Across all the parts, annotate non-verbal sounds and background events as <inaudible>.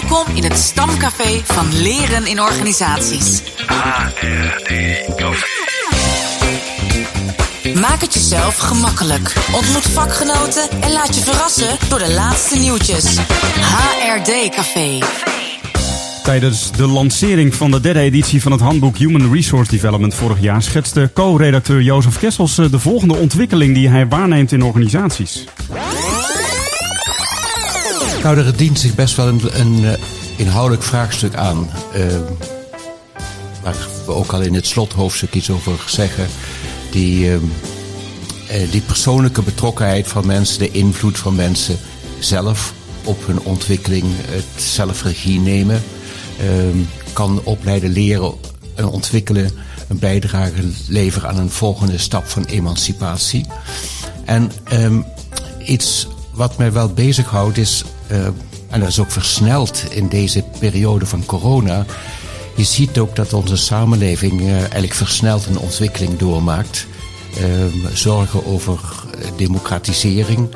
Welkom in het stamcafé van Leren in Organisaties. HRD Café. Maak het jezelf gemakkelijk. Ontmoet vakgenoten en laat je verrassen door de laatste nieuwtjes. HRD Café. Tijdens de lancering van de derde editie van het handboek Human Resource Development vorig jaar schetste co-redacteur Jozef Kessels eh, de volgende ontwikkeling die hij waarneemt in organisaties. Nou, er dient zich best wel een, een eh, inhoudelijk vraagstuk aan. eh, waar we ook al in het slothoofdstuk iets over zeggen. Die, eh, eh, die persoonlijke betrokkenheid van mensen, de invloed van mensen zelf op hun ontwikkeling, het zelfregie nemen. eh, kan opleiden, leren en ontwikkelen, een bijdrage leveren aan een volgende stap van emancipatie. En ehm, iets wat mij wel bezighoudt is, eh, en dat is ook versneld in deze periode van corona. Je ziet ook dat onze samenleving eh, eigenlijk versneld een ontwikkeling doormaakt. Ehm, zorgen over eh, democratisering,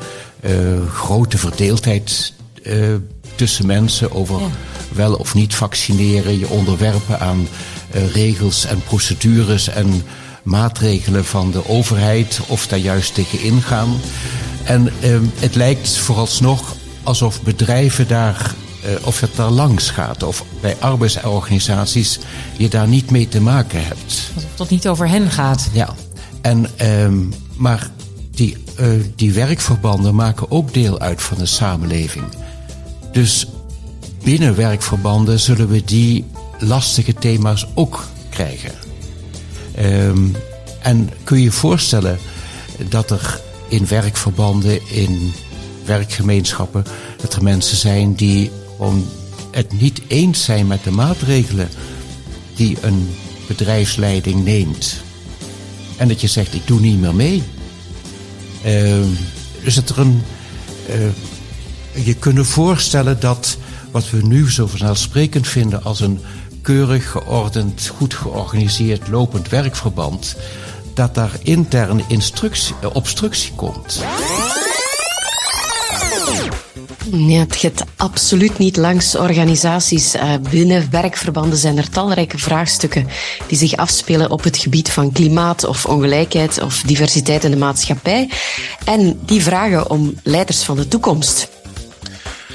grote verdeeldheid tussen mensen over wel of niet vaccineren, je onderwerpen aan regels en procedures en maatregelen van de overheid of daar juist tegen ingaan. En ehm, het lijkt vooralsnog alsof bedrijven daar, eh, of het daar langs gaat, of bij arbeidsorganisaties je daar niet mee te maken hebt. Alsof het niet over hen gaat. Ja, en, ehm, maar die, eh, die werkverbanden maken ook deel uit van de samenleving. Dus binnen werkverbanden zullen we die lastige thema's ook krijgen. Ehm, en kun je je voorstellen dat er in werkverbanden, in werkgemeenschappen, dat er mensen zijn die gewoon het niet eens zijn met de maatregelen die een bedrijfsleiding neemt. En dat je zegt, ik doe niet meer mee. Ehm, dus er een. eh, je kunt voorstellen dat wat we nu zo vanzelfsprekend vinden als een keurig geordend, goed georganiseerd lopend werkverband, dat daar intern instructie, eh, obstructie komt. Ja, het gaat absoluut niet langs organisaties. Eh, binnen werkverbanden zijn er talrijke vraagstukken die zich afspelen op het gebied van klimaat of ongelijkheid of diversiteit in de maatschappij. En die vragen om leiders van de toekomst.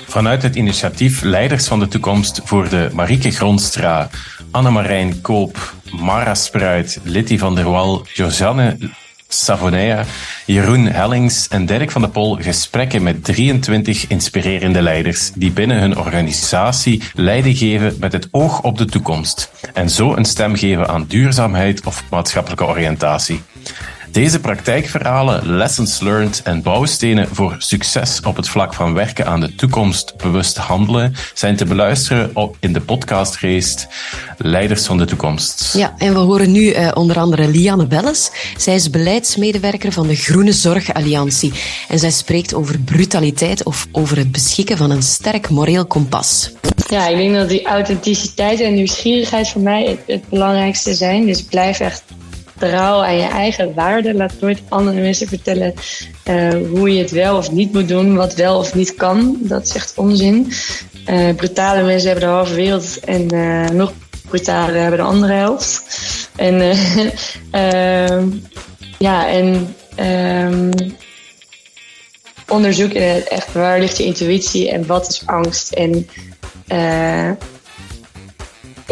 Vanuit het initiatief Leiders van de Toekomst voor de Marieke Gronstra, Annemarijn Koop, Mara Spruit, Litty van der Wal, Josanne Savonea, Jeroen Hellings en Dirk van de Pol gesprekken met 23 inspirerende leiders die binnen hun organisatie leiding geven met het oog op de toekomst en zo een stem geven aan duurzaamheid of maatschappelijke oriëntatie. Deze praktijkverhalen, lessons learned en bouwstenen voor succes op het vlak van werken aan de toekomst bewust handelen zijn te beluisteren op- in de podcastrace Leiders van de Toekomst. Ja, en we horen nu eh, onder andere Lianne Belles. Zij is beleidsmedewerker van de Groene Zorg Alliantie. En zij spreekt over brutaliteit of over het beschikken van een sterk moreel kompas. Ja, ik denk dat die authenticiteit en nieuwsgierigheid voor mij het, het belangrijkste zijn. Dus blijf echt trouw aan je eigen waarden. Laat nooit andere mensen vertellen eh, hoe je het wel of niet moet doen, wat wel of niet kan. Dat is echt onzin. Eh, brutale mensen hebben de halve wereld en eh, nog brutaler hebben de andere helft. En eh, <laughs> ehm, ja, en ehm, onderzoek in echt waar ligt je intuïtie en wat is angst. En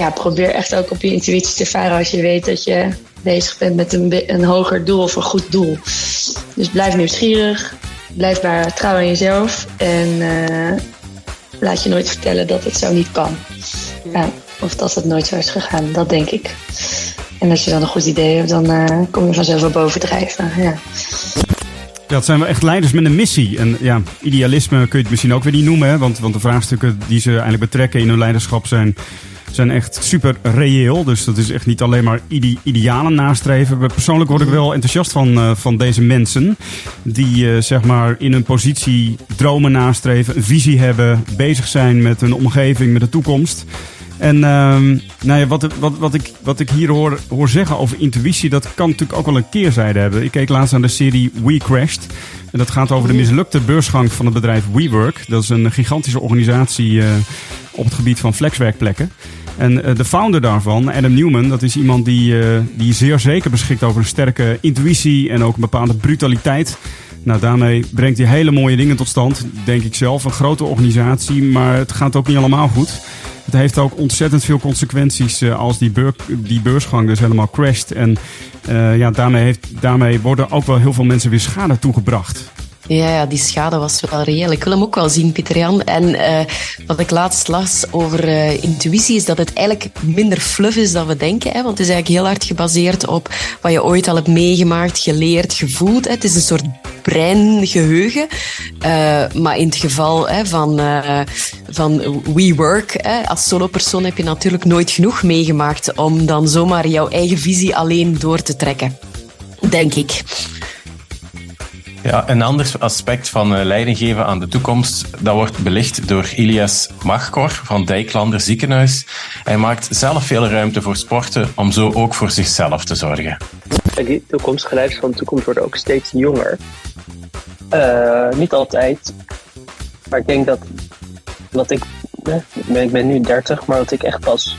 ja, probeer echt ook op je intuïtie te varen als je weet dat je bezig bent met een, een hoger doel of een goed doel. Dus blijf nieuwsgierig, blijf maar trouw aan jezelf en eh, laat je nooit vertellen dat het zo niet kan. Ja, of dat het nooit zo is gegaan, dat denk ik. En als je dan een goed idee hebt, dan eh, kom je vanzelf wel bovendrijven. Ja. Ja, het zijn wel echt leiders met een missie. En ja, idealisme kun je het misschien ook weer niet noemen. Hè? Want, want de vraagstukken die ze eigenlijk betrekken in hun leiderschap zijn, zijn echt super reëel. Dus dat is echt niet alleen maar ide idealen nastreven. Persoonlijk word ik wel enthousiast van, eh, van deze mensen. Die eh, zeg maar in hun positie dromen nastreven, een visie hebben, bezig zijn met hun omgeving, met de toekomst. En ehm, nou ja, wat, wat, wat, ik, wat ik hier hoor, hoor zeggen over intuïtie, dat kan natuurlijk ook wel een keerzijde hebben. Ik keek laatst aan de serie We Crashed. En dat gaat over de mislukte beursgang van het bedrijf WeWork. Dat is een gigantische organisatie eh, op het gebied van flexwerkplekken. En eh, de founder daarvan, Adam Newman, dat is iemand die, eh, die zeer zeker beschikt over een sterke intuïtie en ook een bepaalde brutaliteit. Nou, daarmee brengt hij hele mooie dingen tot stand, denk ik zelf. Een grote organisatie, maar het gaat ook niet allemaal goed. Het heeft ook ontzettend veel consequenties uh, als die, beur, die beursgang dus helemaal crasht. En ja, daarmee, heeft, daarmee worden ook wel heel veel mensen weer schade toegebracht. Ja, die schade was wel reëel. Ik wil hem ook wel zien, Pieter Jan. En uh, wat ik laatst las over uh, intuïtie is dat het eigenlijk minder fluff is dan we denken. Hè? Want het is eigenlijk heel hard gebaseerd op wat je ooit al hebt meegemaakt, geleerd, gevoeld. Het is een soort breingeheugen. Uh, maar in het geval hè, van, van WeWork, hè, als solopersoon heb je natuurlijk nooit genoeg meegemaakt om dan zomaar jouw eigen visie alleen door te trekken. Denk ik. Ja, een ander aspect van uh, leiding geven aan de toekomst, dat wordt belicht door Ilias Magkor van Dijklander Ziekenhuis. Hij maakt zelf veel ruimte voor sporten om zo ook voor zichzelf te zorgen. Die toekomstige leiders van de toekomst worden ook steeds jonger. Uh, niet altijd, maar ik denk dat wat ik, eh, ik ben nu 30, maar wat ik echt pas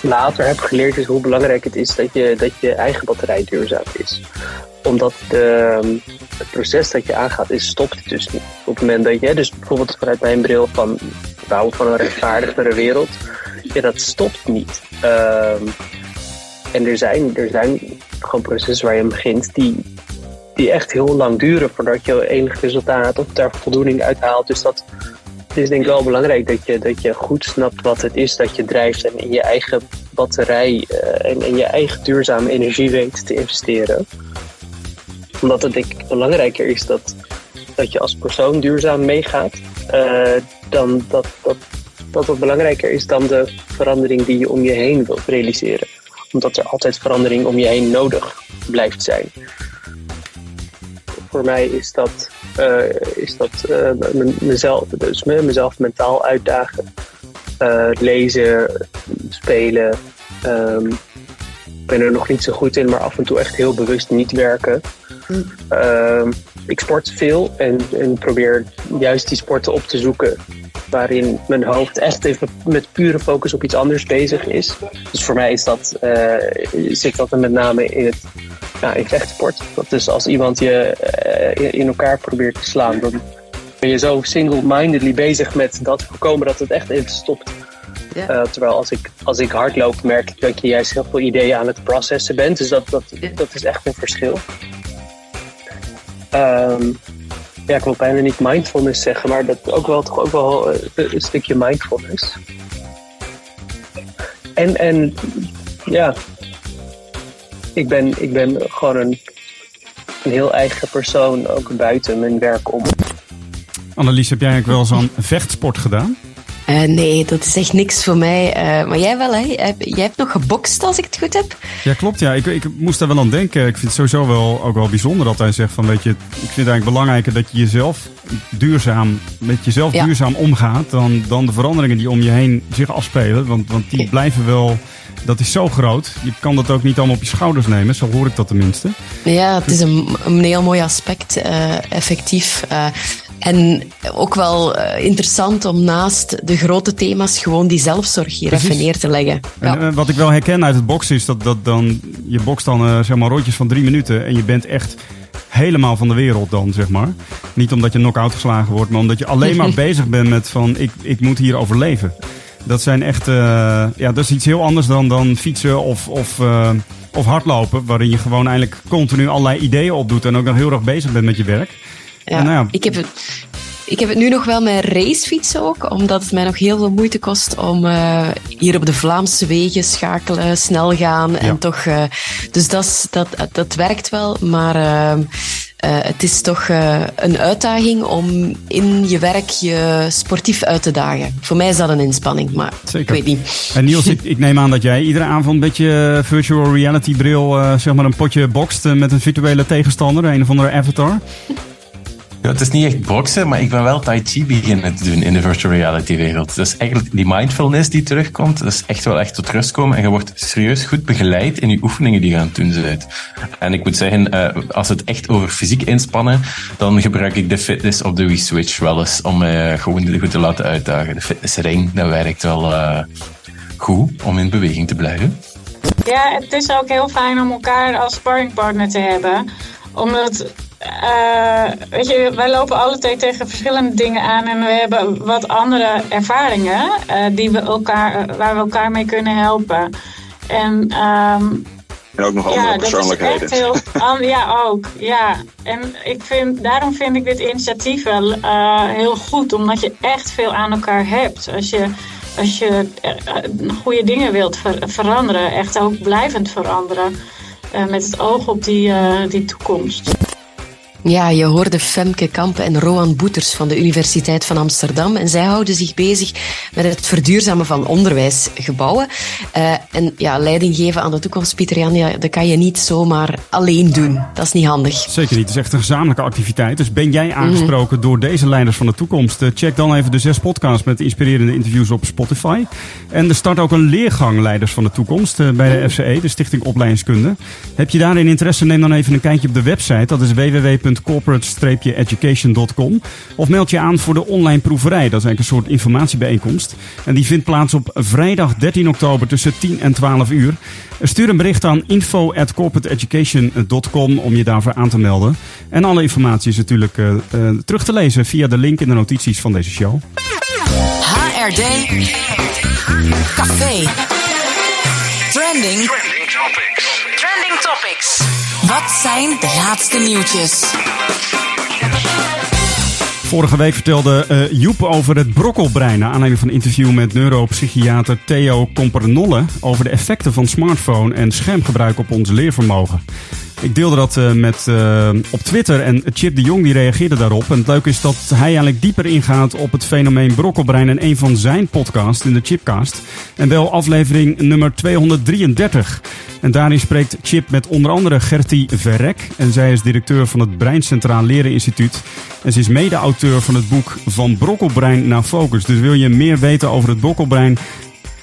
later heb geleerd is hoe belangrijk het is dat je, dat je eigen batterij duurzaam is omdat de, het proces dat je aangaat, is, stopt dus niet. Op het moment dat je, dus bijvoorbeeld vanuit mijn bril van bouwen van een rechtvaardigere wereld, ja, dat stopt niet. Um, en er zijn, er zijn gewoon processen waar je begint die, die echt heel lang duren voordat je enig resultaat of daar voldoening uit haalt. Dus dat is denk ik wel belangrijk dat je, dat je goed snapt wat het is dat je drijft en in je eigen batterij uh, en in je eigen duurzame energie weet te investeren omdat het ik belangrijker is dat, dat je als persoon duurzaam meegaat. Uh, dan dat, dat, dat het belangrijker is dan de verandering die je om je heen wilt realiseren. Omdat er altijd verandering om je heen nodig blijft zijn. Voor mij is dat, uh, is dat uh, mezelf, dus mezelf mentaal uitdagen. lezen, spelen. Ik ben er nog niet zo goed in, maar af en toe echt heel bewust niet werken. Uh, ik sport veel en, en, probeer juist die sporten op te zoeken waarin mijn hoofd echt even met pure focus op iets anders bezig is. Dus voor mij is dat, uh, zit dat met name in het ja, in vechtsport. Dat dus als iemand je uh, in elkaar probeert te slaan, dan ben je zo single-mindedly bezig met dat voorkomen dat het echt even stopt. Ja. Uh, terwijl als ik, als ik hardloop, merk ik dat je juist heel veel ideeën aan het processen bent. Dus dat, dat, dat is echt een verschil. Um, ja, ik wil bijna niet mindfulness zeggen, maar dat ook wel, toch ook wel een stukje mindfulness. En, en ja, ik ben, ik ben gewoon een, een heel eigen persoon, ook buiten mijn werk om. Annelies, heb jij eigenlijk wel zo'n vechtsport gedaan? Uh, nee, dat is echt niks voor mij. Uh, maar jij wel, hè? Jij hebt nog gebokst, als ik het goed heb. Ja, klopt. Ja. Ik, ik moest daar wel aan denken. Ik vind het sowieso wel, ook wel bijzonder dat hij zegt van, weet je, ik vind het eigenlijk belangrijker dat je jezelf duurzaam, met jezelf ja. duurzaam omgaat, dan, dan de veranderingen die om je heen zich afspelen. Want, want die blijven wel, dat is zo groot. Je kan dat ook niet allemaal op je schouders nemen, zo hoor ik dat tenminste. Ja, het is een, een heel mooi aspect, uh, effectief. En ook wel uh, interessant om naast de grote thema's gewoon die zelfzorg hier Precies. even neer te leggen. Ja. En, uh, wat ik wel herken uit het boksen is dat, dat dan, je bokst dan uh, zeg maar rondjes van drie minuten en je bent echt helemaal van de wereld dan, zeg maar. Niet omdat je knock-out geslagen wordt, maar omdat je alleen maar <laughs> bezig bent met van ik, ik moet hier overleven. Dat zijn echt, ja, dat is iets heel anders dan, dan fietsen of, of, of hardlopen, waarin je gewoon eigenlijk continu allerlei ideeën opdoet en ook nog heel erg bezig bent met je werk. Ja, nou ja. Ik, heb het, ik heb het nu nog wel met racefietsen ook, omdat het mij nog heel veel moeite kost om uh, hier op de Vlaamse wegen schakelen, snel gaan en ja. toch. Uh, dus dat, dat, dat werkt wel, maar. Uh, het is toch een uitdaging om in je werk je sportief uit te dagen. Voor mij is dat een inspanning, maar Zeker. ik weet niet. En Niels, <laughs> ik, ik, neem aan dat jij iedere avond met je virtual reality bril zeg maar een potje bokst met een virtuele tegenstander, een of andere avatar. Ja, het is niet echt boksen, maar ik ben wel Tai Chi beginnen te doen in de virtual reality wereld. Dus eigenlijk die mindfulness die terugkomt, dat is echt wel echt tot rust komen. En je wordt serieus goed begeleid in je oefeningen die je aan het doen. En ik moet zeggen, uh, als het echt over fysiek inspannen, dan gebruik ik de fitness op de Wii Switch wel eens om mij gewoon goed te laten uitdagen. De fitnessring, dat werkt wel uh, goed om in beweging te blijven. Ja, het is ook heel fijn om elkaar als sparringpartner te hebben. Omdat uh, weet je, wij lopen alle twee tegen verschillende dingen aan en we hebben wat andere ervaringen uh, die we elkaar, waar we elkaar mee kunnen helpen. En, um, en ook nog andere ja, persoonlijkheden. Dat is echt heel, <laughs> ja, ook. Ja. En ik vind, daarom vind ik dit initiatief wel heel goed, omdat je echt veel aan elkaar hebt. Als je, als je goede dingen wilt ver veranderen, echt ook blijvend veranderen, met het oog op die, die toekomst. Ja, je hoorde Femke Kampen en Roan Boeters van de Universiteit van Amsterdam. En zij houden zich bezig met het verduurzamen van onderwijsgebouwen. Uh, en ja, leiding geven aan de toekomst, Pieter Jan, ja, dat kan je niet zomaar alleen doen. Dat is niet handig. Zeker niet. Het is echt een gezamenlijke activiteit. Dus ben jij aangesproken door deze leiders van de toekomst? Check dan even de zes podcasts met inspirerende interviews op Spotify. En er start ook een leergang Leiders van de Toekomst uh, bij de FCE, de Stichting Opleidingskunde. Heb je daarin interesse? Neem dan even een kijkje op de website. Dat is www corporate-education.com. Of meld je aan voor de online proeverij. Dat is eigenlijk een soort informatiebijeenkomst. En die vindt plaats op vrijdag 13 oktober tussen 10 en 12 uur. Stuur een bericht aan info@corporateeducation.com om je daarvoor aan te melden. En alle informatie is natuurlijk uh, uh, terug te lezen via de link in de notities van deze show. HRD Café Trending Trending Topics wat zijn de laatste nieuwtjes? Vorige week vertelde uh, Joep over het brokkelbrein. Naar aanleiding van een interview met neuropsychiater Theo Compernolle. over de effecten van smartphone en schermgebruik op ons leervermogen. Ik deelde dat uh, met, uh, op Twitter en Chip de Jong die reageerde daarop. En het leuke is dat hij eigenlijk dieper ingaat op het fenomeen brokkelbrein in een van zijn podcasts in de Chipcast. En wel aflevering nummer 233. En daarin spreekt Chip met onder andere Gertie Verrek. En zij is directeur van het Brein Centraal Leren Instituut. En ze is mede-auteur van het boek Van Brokkelbrein naar Focus. Dus wil je meer weten over het brokkelbrein...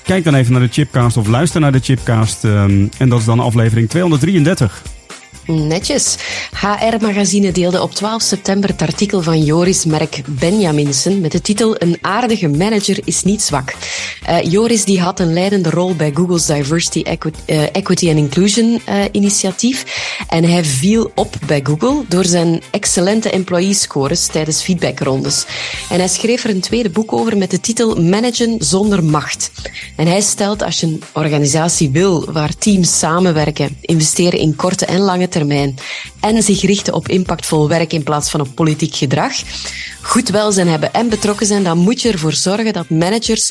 Kijk dan even naar de Chipcast of luister naar de Chipcast. Um, en dat is dan aflevering 233. Netjes. HR Magazine deelde op 12 september het artikel van Joris Merk Benjaminsen met de titel Een aardige manager is niet zwak. Uh, Joris die had een leidende rol bij Google's Diversity, uh, Equity and Inclusion uh, initiatief en hij viel op bij Google door zijn excellente employee scores tijdens feedbackrondes. En hij schreef er een tweede boek over met de titel Managen zonder macht. En hij stelt als je een organisatie wil waar teams samenwerken, investeren in korte en lange termijn en zich richten op impactvol werk in plaats van op politiek gedrag, goed welzijn hebben en betrokken zijn, dan moet je ervoor zorgen dat managers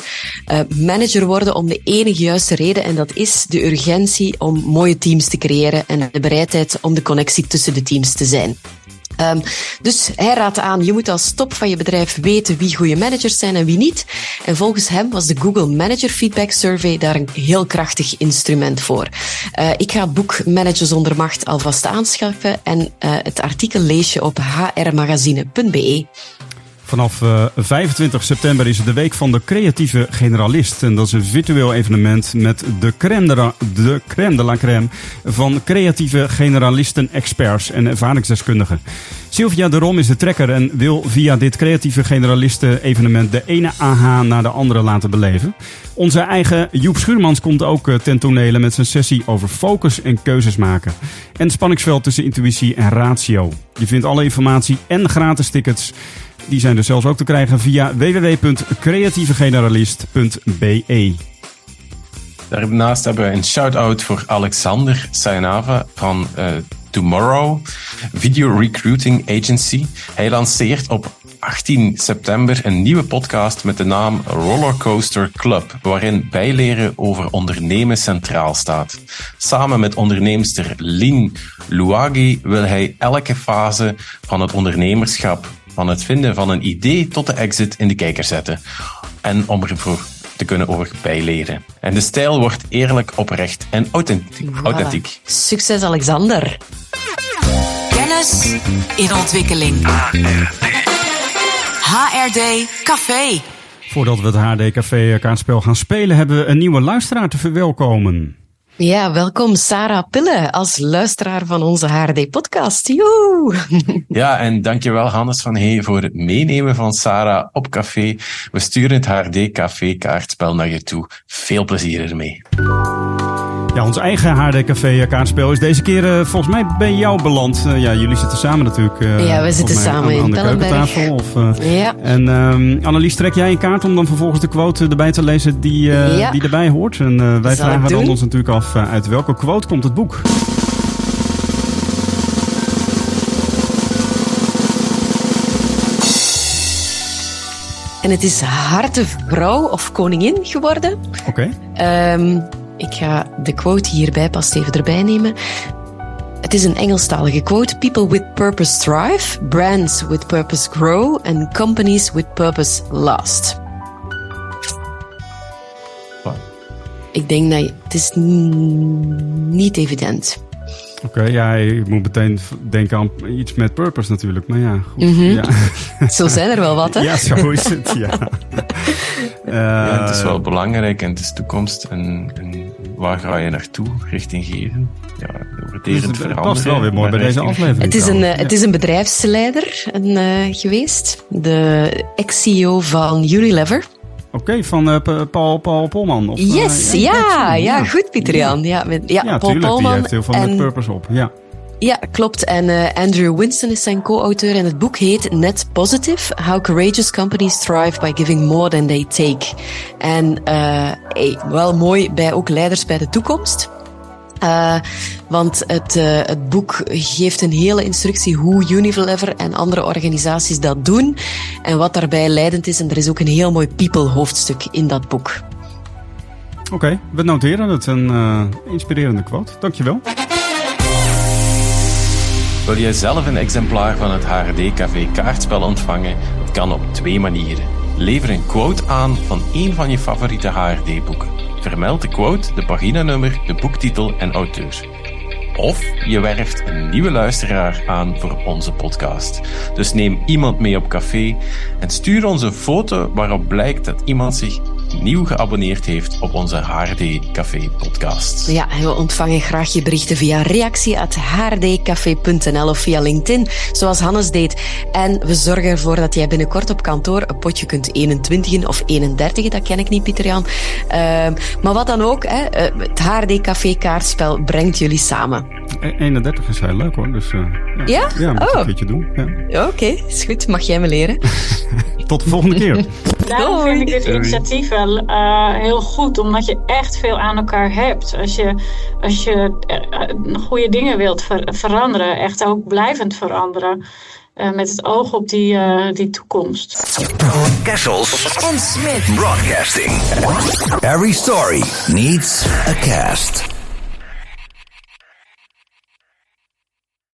manager worden om de enige juiste reden en dat is de urgentie om mooie teams te creëren en de bereidheid om de connectie tussen de teams te zijn. Um, dus hij raadt aan, je moet als top van je bedrijf weten wie goede managers zijn en wie niet. En volgens hem was de Google Manager Feedback Survey daar een heel krachtig instrument voor. Uh, ik ga het boek Manager zonder macht alvast aanschaffen en uh, het artikel lees je op hrmagazine.be. Vanaf uh, 25 september is het de week van de creatieve generalist. En dat is een virtueel evenement met de crème de, la, de, crème van creatieve generalisten, experts en ervaringsdeskundigen. Sylvia de Rom is de trekker en wil via dit creatieve generalisten evenement de ene AH naar de andere laten beleven. Onze eigen Joep Schuurmans komt ook uh, ten tonele met zijn sessie over focus en keuzes maken. En het spanningsveld tussen intuïtie en ratio. Je vindt alle informatie en gratis tickets die zijn dus zelfs ook te krijgen via www.creatievegeneralist.be. Daarnaast hebben we een shout-out voor Alexander Sayanava van uh, Tomorrow Video Recruiting Agency. Hij lanceert op 18 september een nieuwe podcast met de naam Rollercoaster Club, waarin bijleren over ondernemen centraal staat. Samen met onderneemster Lin Luagi wil hij elke fase van het ondernemerschap van het vinden van een idee tot de exit in de kijker zetten. En om ervoor te kunnen over bijleren. En de stijl wordt eerlijk, oprecht en authentiek. Voilà. authentiek. Succes, Alexander. Kennis Kennis in ontwikkeling. HRD Café. Voordat we het HD Café kaartspel gaan spelen, hebben we een nieuwe luisteraar te verwelkomen. Ja, welkom Sarah Pille als luisteraar van onze HRD-podcast. <laughs> Ja, en dankjewel Hannes van Hey voor het meenemen van Sarah op café. We sturen het HRD Café kaartspel naar je toe. Veel plezier ermee. Ja, ons eigen HD Café kaartspel is deze keer uh, volgens mij bij jou beland. Uh, ja, jullie zitten samen natuurlijk. Uh, ja, we zitten samen aan, de keukentafel. Of, ja. En um, Annelies, trek jij een kaart om dan vervolgens de quote erbij te lezen die, ja. die erbij hoort? En wij vragen dan ons natuurlijk af uit welke quote komt het boek? En het is harte vrouw of koningin geworden. Oké. Okay. Um, ik ga de quote hierbij pas even erbij nemen. Het is een Engelstalige quote. People with purpose thrive, brands with purpose grow and companies with purpose last. Wat? Ik denk dat het is niet evident. Oké, okay, ja, je moet meteen denken aan iets met purpose natuurlijk. Maar ja, goed. Mm -hmm. ja. <laughs> Zo zijn er wel wat, hè? Ja, zo is het, ja. uh, <laughs> ja het is wel belangrijk en het is toekomst. En, en waar ga je naartoe? Richting geven? Ja, dus het veranderen. past wel weer mooi bij deze aflevering. Het is een, uh, het is een bedrijfsleider een, uh, geweest. De ex-CEO van Unilever. Oké, okay, van uh, Paul, Paul Polman. Of, yes, uh, ja, ja, ja, goed Pieter Jan. Ja, met, ja, ja Paul tuurlijk, Polman. die heeft heel veel en, met purpose op. Ja. Ja, klopt. En uh, Andrew Winston is zijn co-auteur en het boek heet Net Positive: How Courageous Companies Thrive by Giving More Than They Take. En hey, wel mooi bij ook leiders bij de toekomst. Uh, want het, het boek geeft een hele instructie hoe Unilever en andere organisaties dat doen en wat daarbij leidend is. En er is ook een heel mooi people hoofdstuk in dat boek. Oké, we noteren het. Een uh, inspirerende quote. Dankjewel. Wil jij zelf een exemplaar van het HRD Café kaartspel ontvangen? Dat kan op twee manieren. Lever een quote aan van één van je favoriete HRD-boeken. Vermeld de quote, de paginanummer, de boektitel en auteur. Of je werft een nieuwe luisteraar aan voor onze podcast. Dus neem iemand mee op café en stuur ons een foto waarop blijkt dat iemand zich nieuw geabonneerd heeft op onze HRD Café podcast. Ja, we ontvangen graag je berichten via reactie.hrdcafé.nl of via LinkedIn, zoals Hannes deed. En we zorgen ervoor dat jij binnenkort op kantoor een potje kunt 21 of 31, dat ken ik niet, Pieter Jan. Uh, maar wat dan ook, hè, het HRD Café kaartspel brengt jullie samen. 31 is heel leuk hoor, dus uh, ja. Ja? Ja, moet oh. een keertje doen. Ja. Oké, okay, is goed. Mag jij me leren? <laughs> Tot de volgende keer. Daarom vind ik dit initiatief wel uh, heel goed, omdat je echt veel aan elkaar hebt. Als je, als je uh, goede dingen wilt ver veranderen, echt ook blijvend veranderen. Uh, met het oog op die, die toekomst. Kessels en Smith Broadcasting. Every story needs a cast.